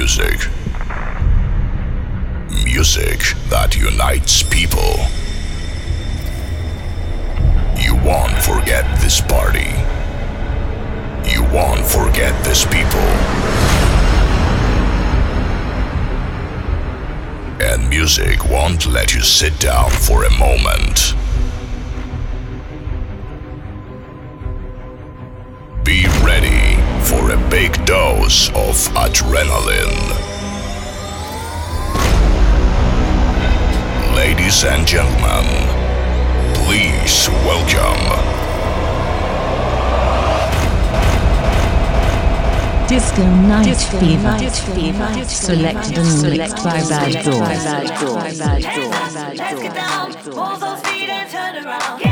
music. Music that unites people. You won't forget this party. You won't forget these people. And music won't let you sit down for a moment. dose of adrenaline. Ladies and gentlemen, please welcome. Disco Night Disco Fever, night fever. fever. selected and mixed by Bad Boy. Let's get down, pull those feet and turn around.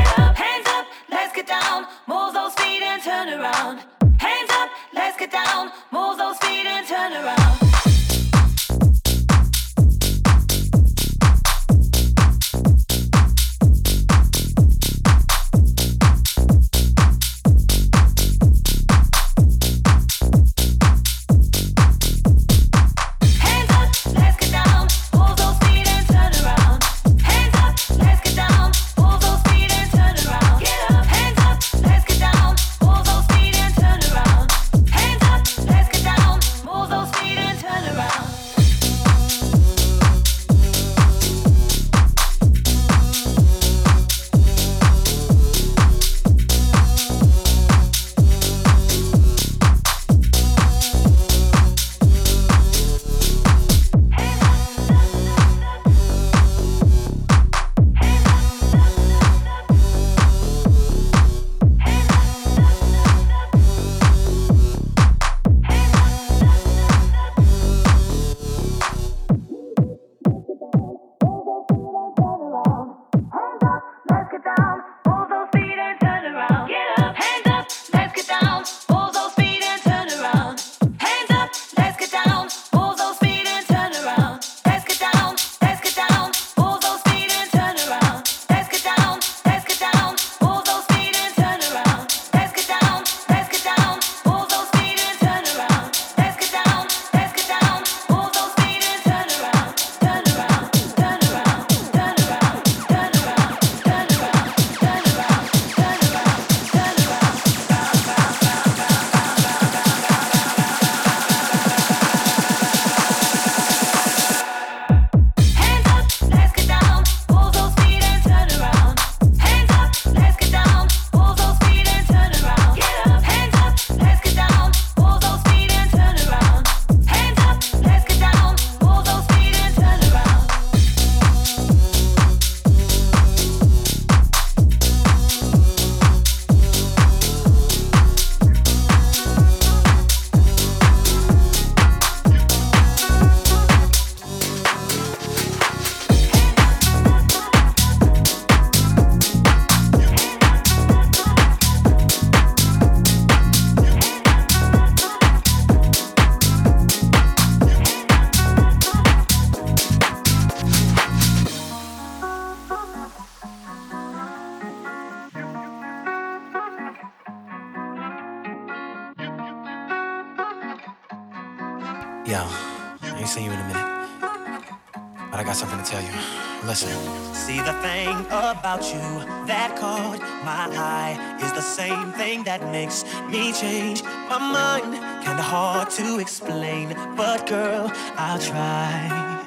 makes me change my mind. Kinda hard to explain, but girl, I'll try.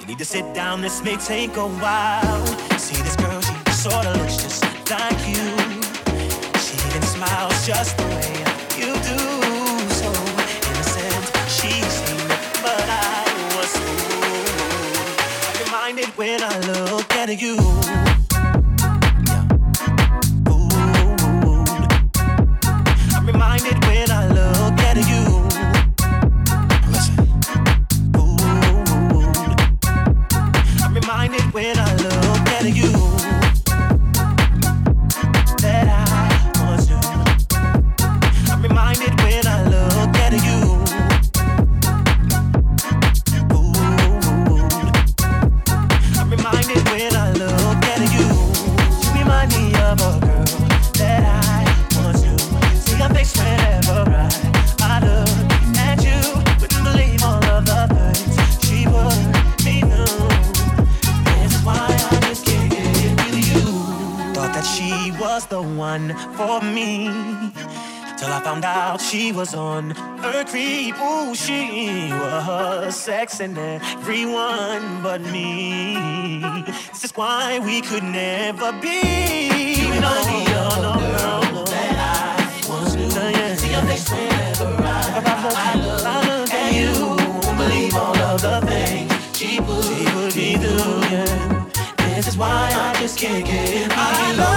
You need to sit down, this may take a while. See this girl, she sorta looks just like you. She even smiles just the way you do. So innocent, she seemed, but I was fooled. I'm reminded when I look at you. found out she was on her creep. Ooh, she was sexing everyone but me. This is why we could never be. You know the other girl that I once knew. Uh, yeah. See your face whenever I, I, I look. I look and you won't believe all of the things she put, she put This is why I just can't get enough.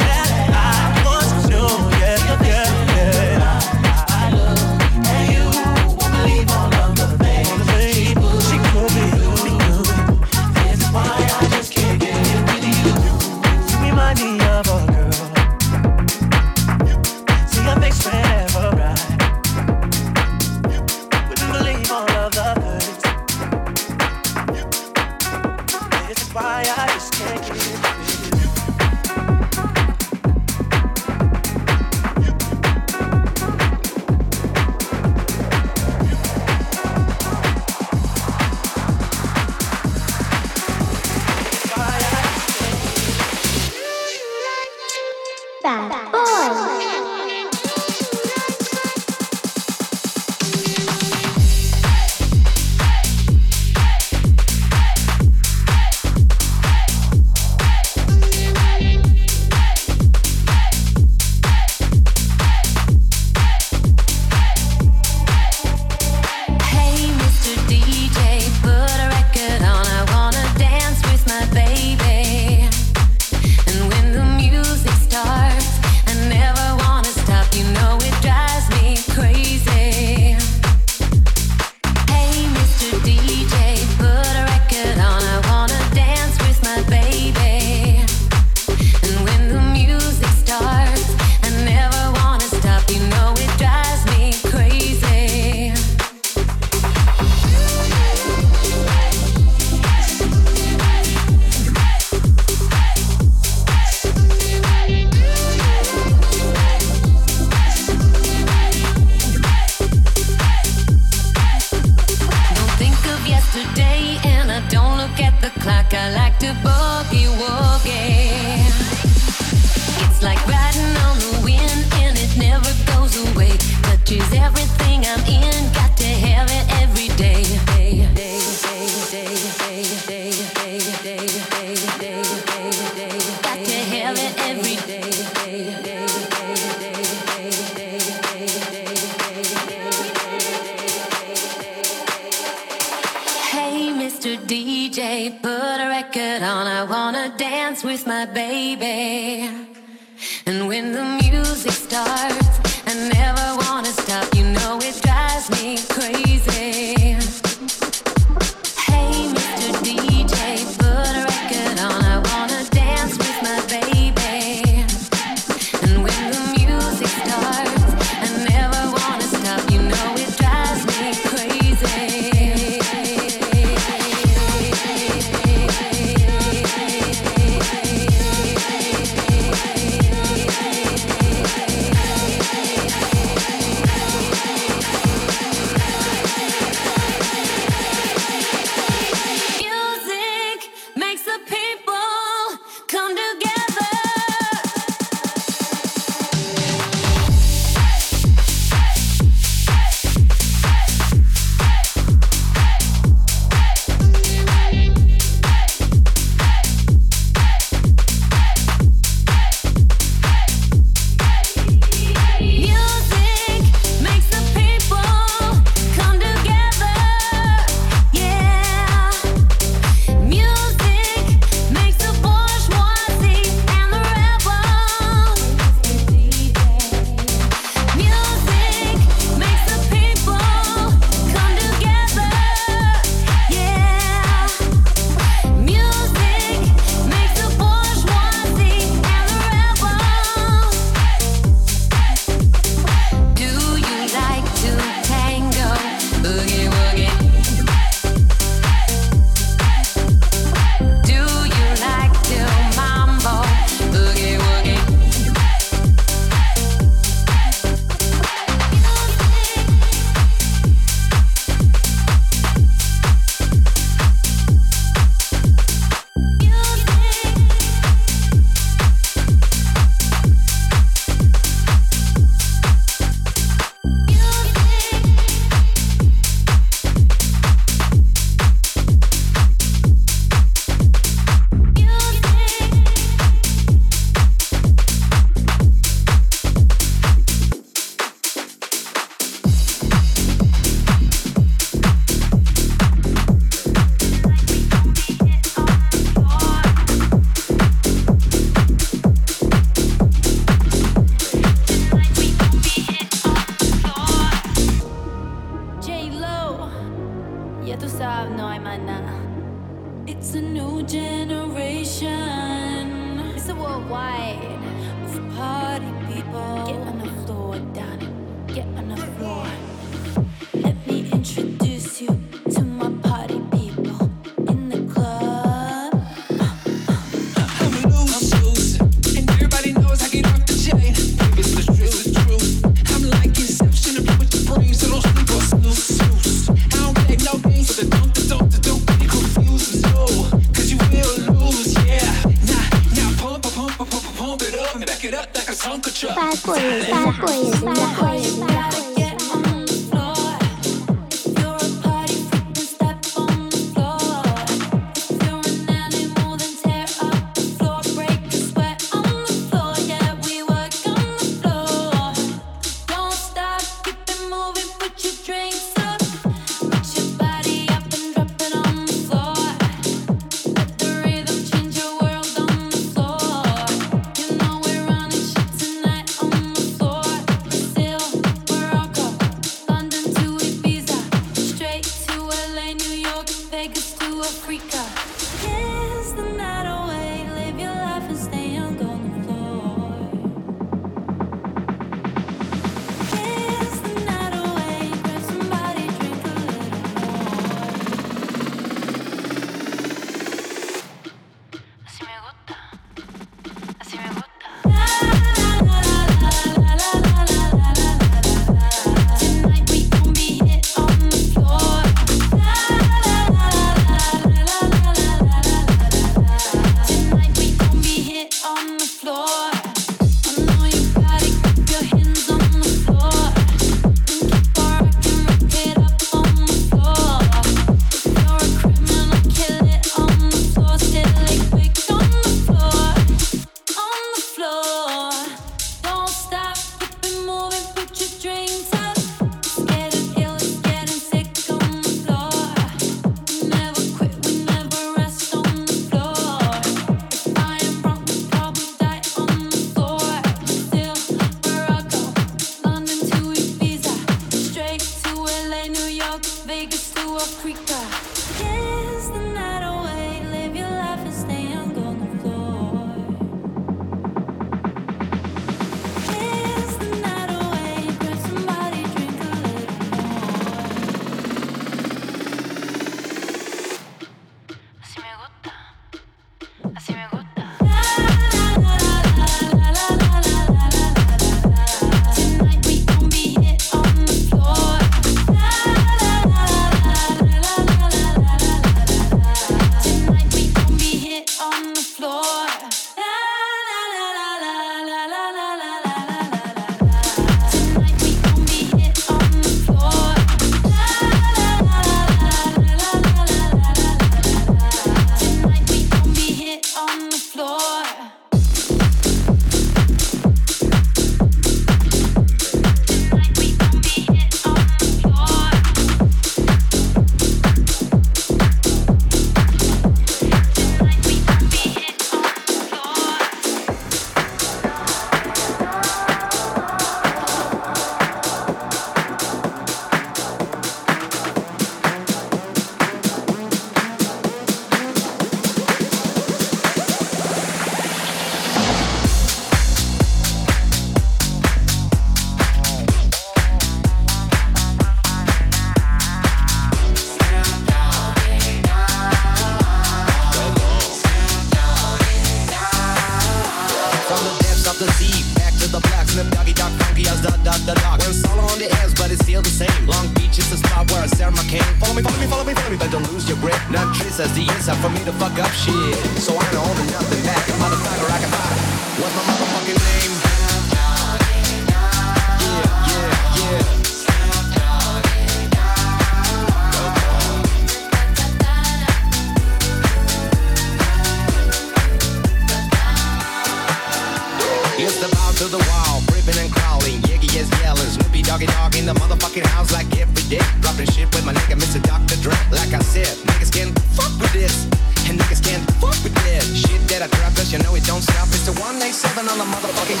said, niggas can fuck with this. And niggas can fuck with. Shit that I drop, you know it don't stop. It's the 187 on the motherfucking.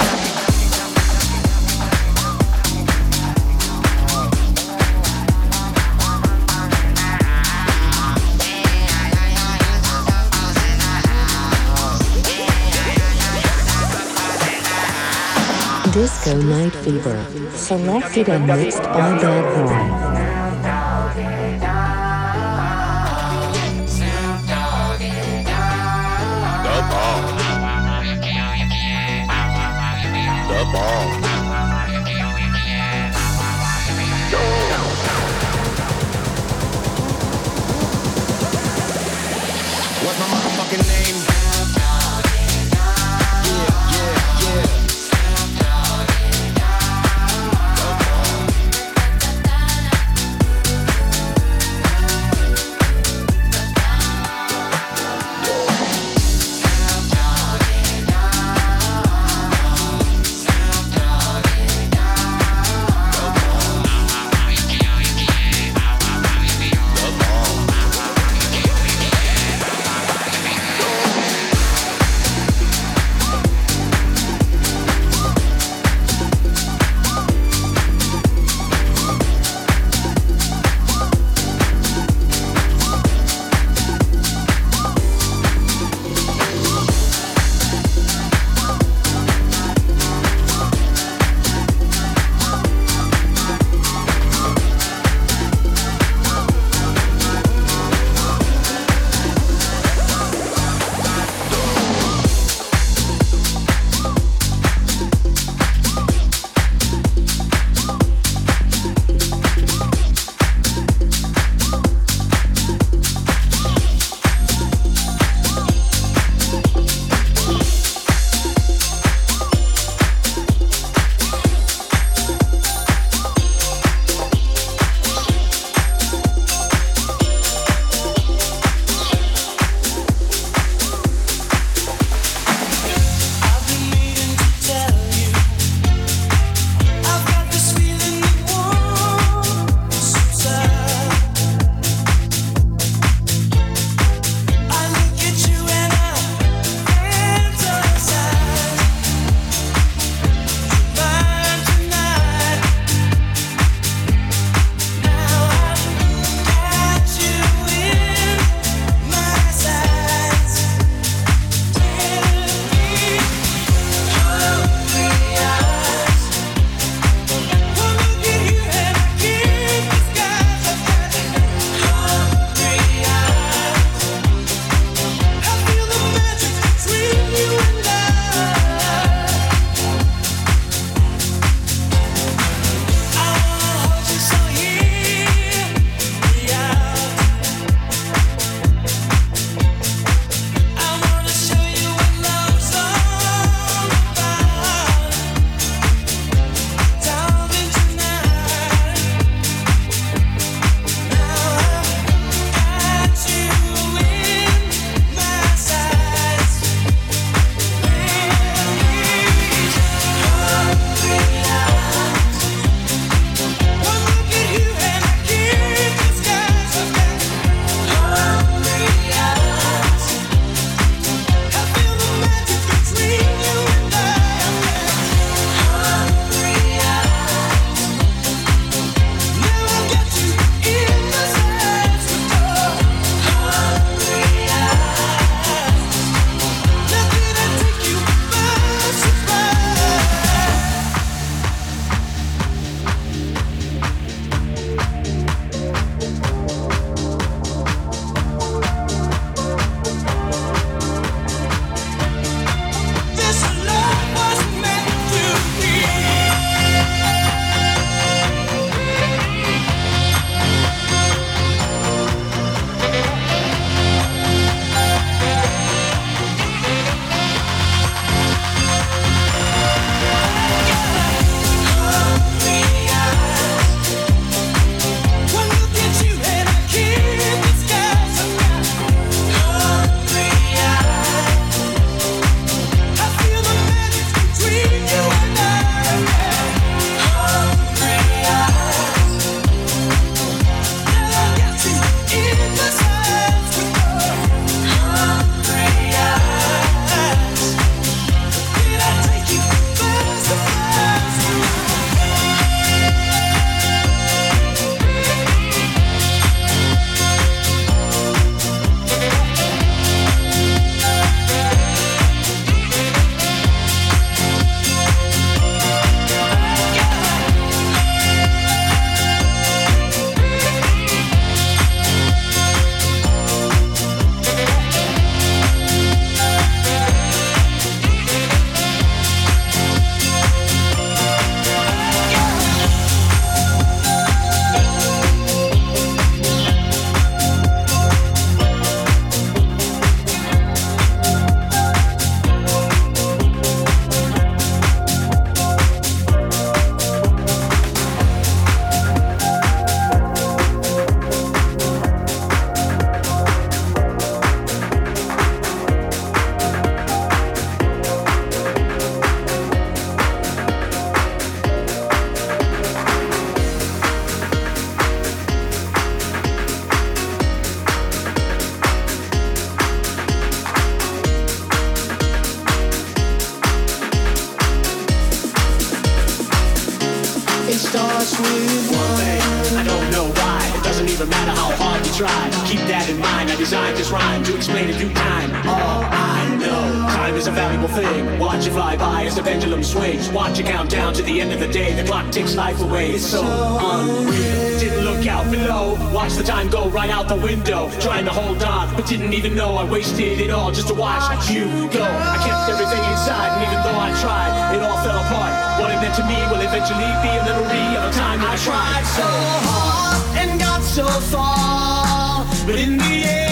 Disco Night Fever, selected and mixed by Bad Boy. The Watch the time go right out the window. Trying to hold on, but didn't even know I wasted it all just to watch you go. I kept everything inside, and even though I tried, it all fell apart. What it meant to me will eventually be a memory of a time I tried so hard and got so far, but in the end.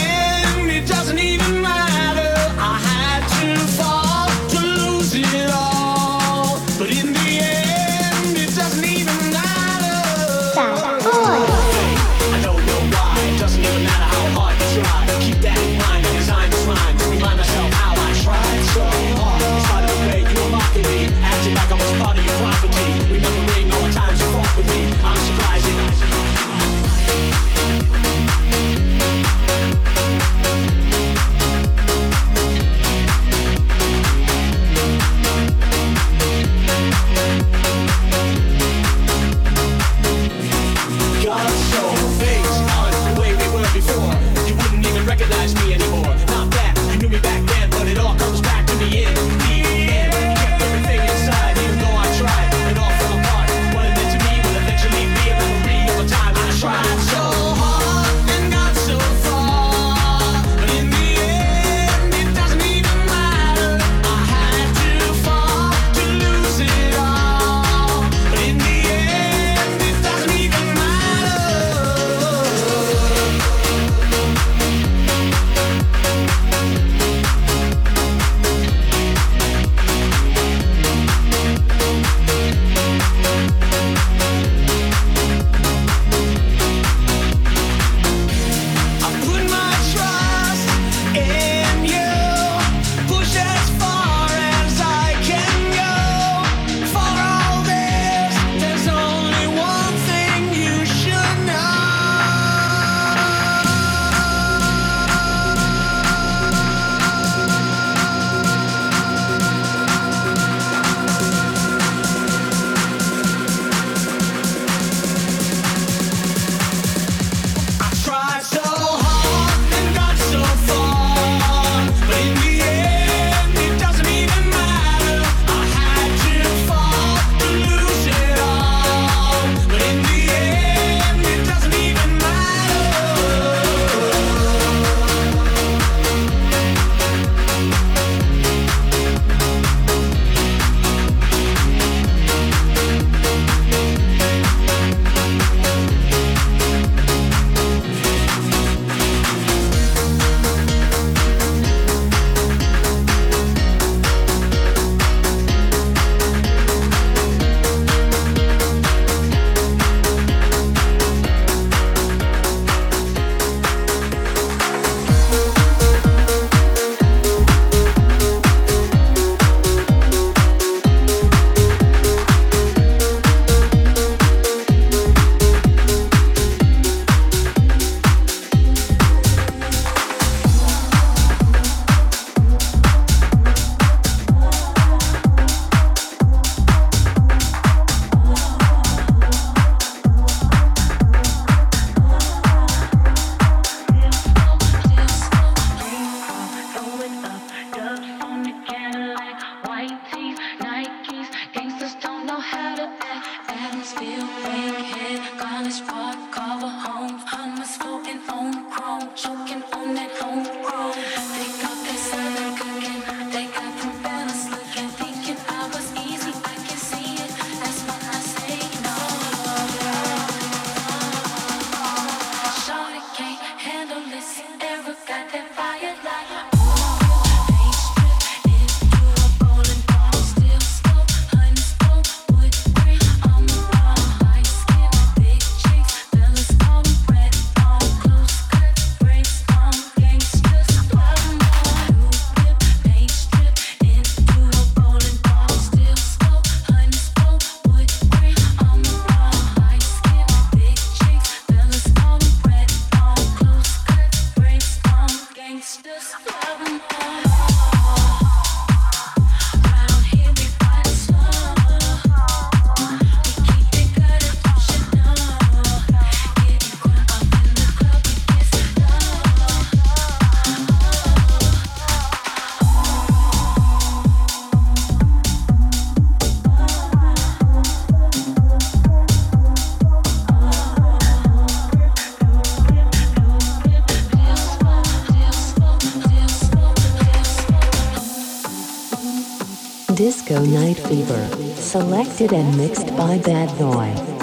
Disco Night Fever, selected and mixed by Bad Boy.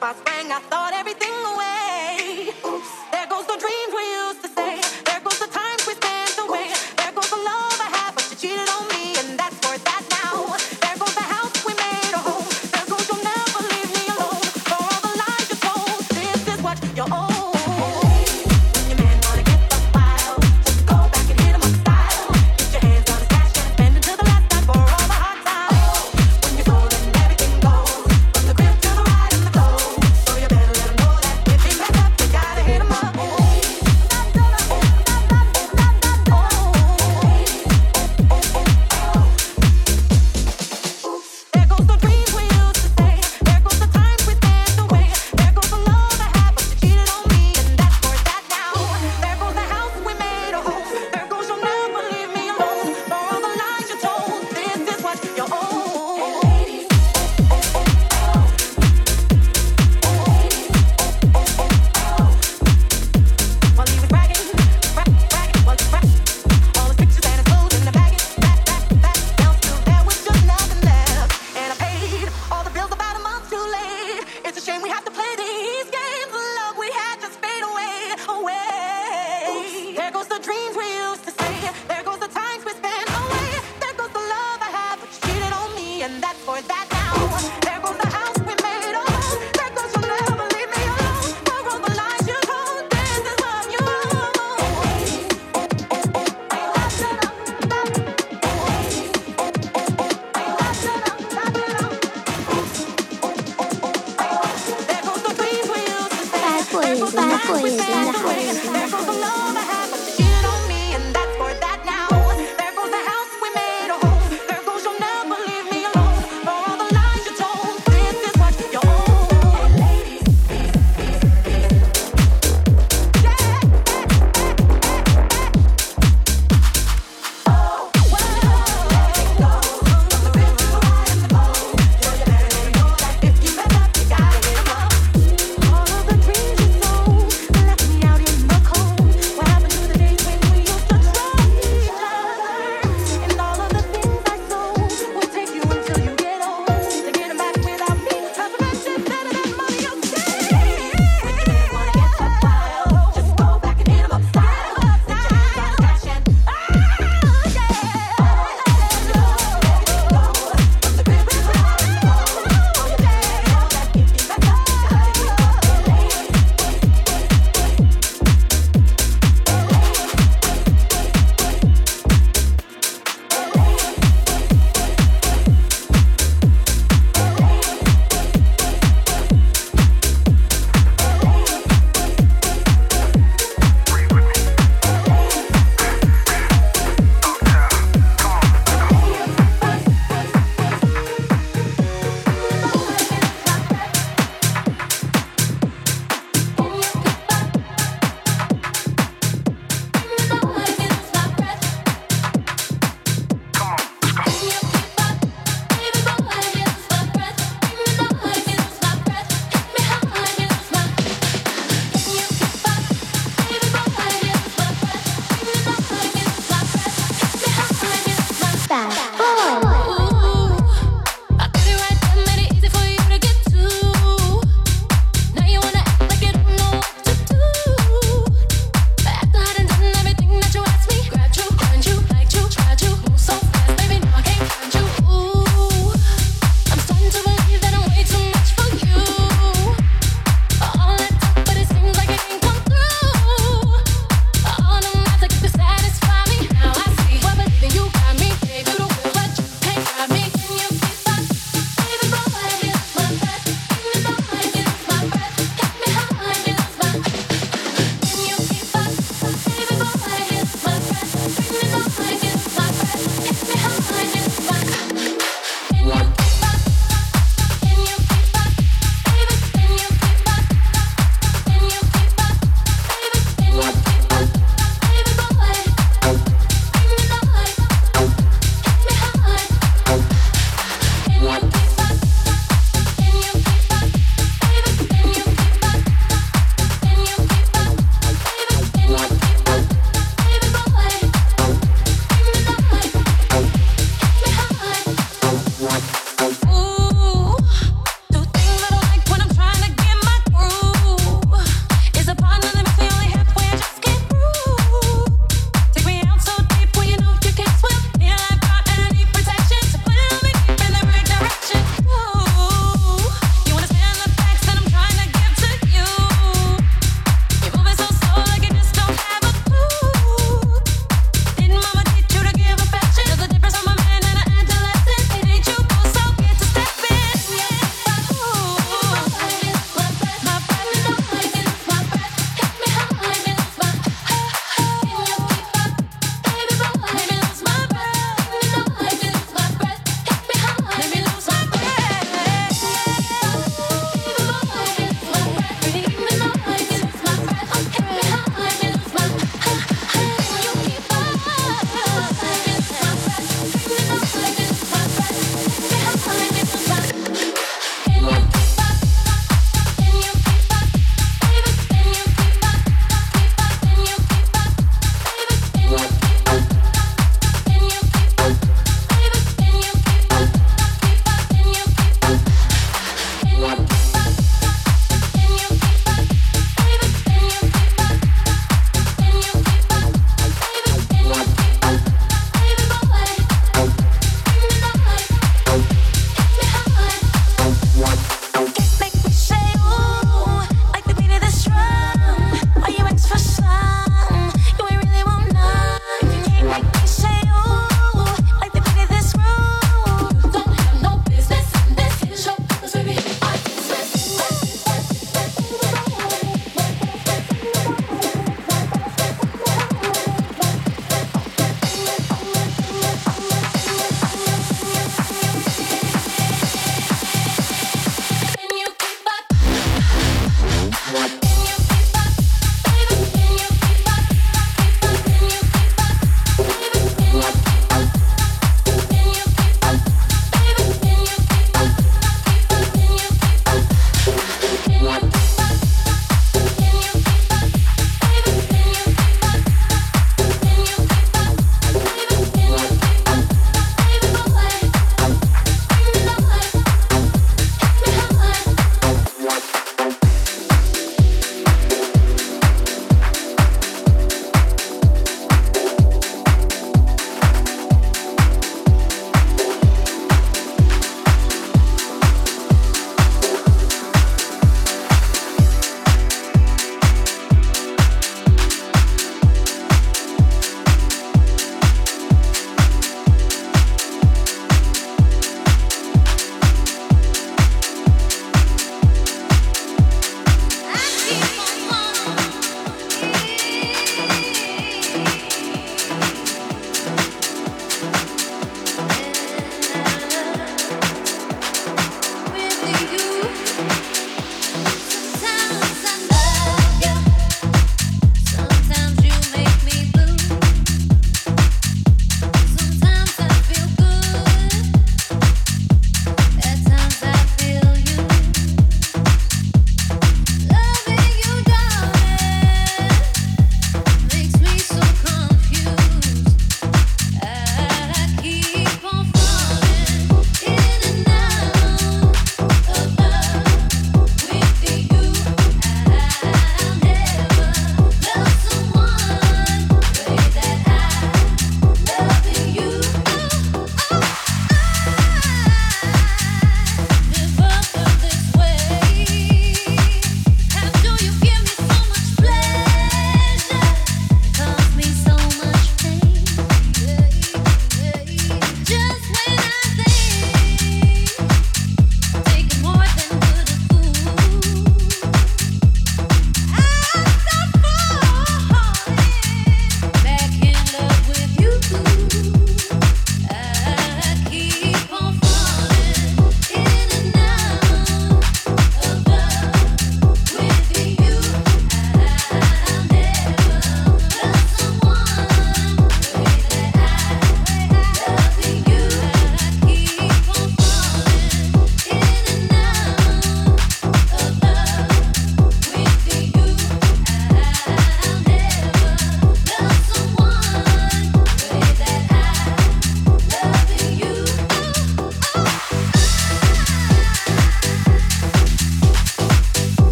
spots.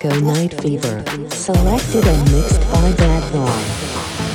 Disco Night Fever. Selected and mixed by Bad Boy.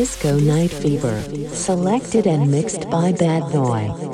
Disco Night Fever. Selected and mixed by Bad Boy.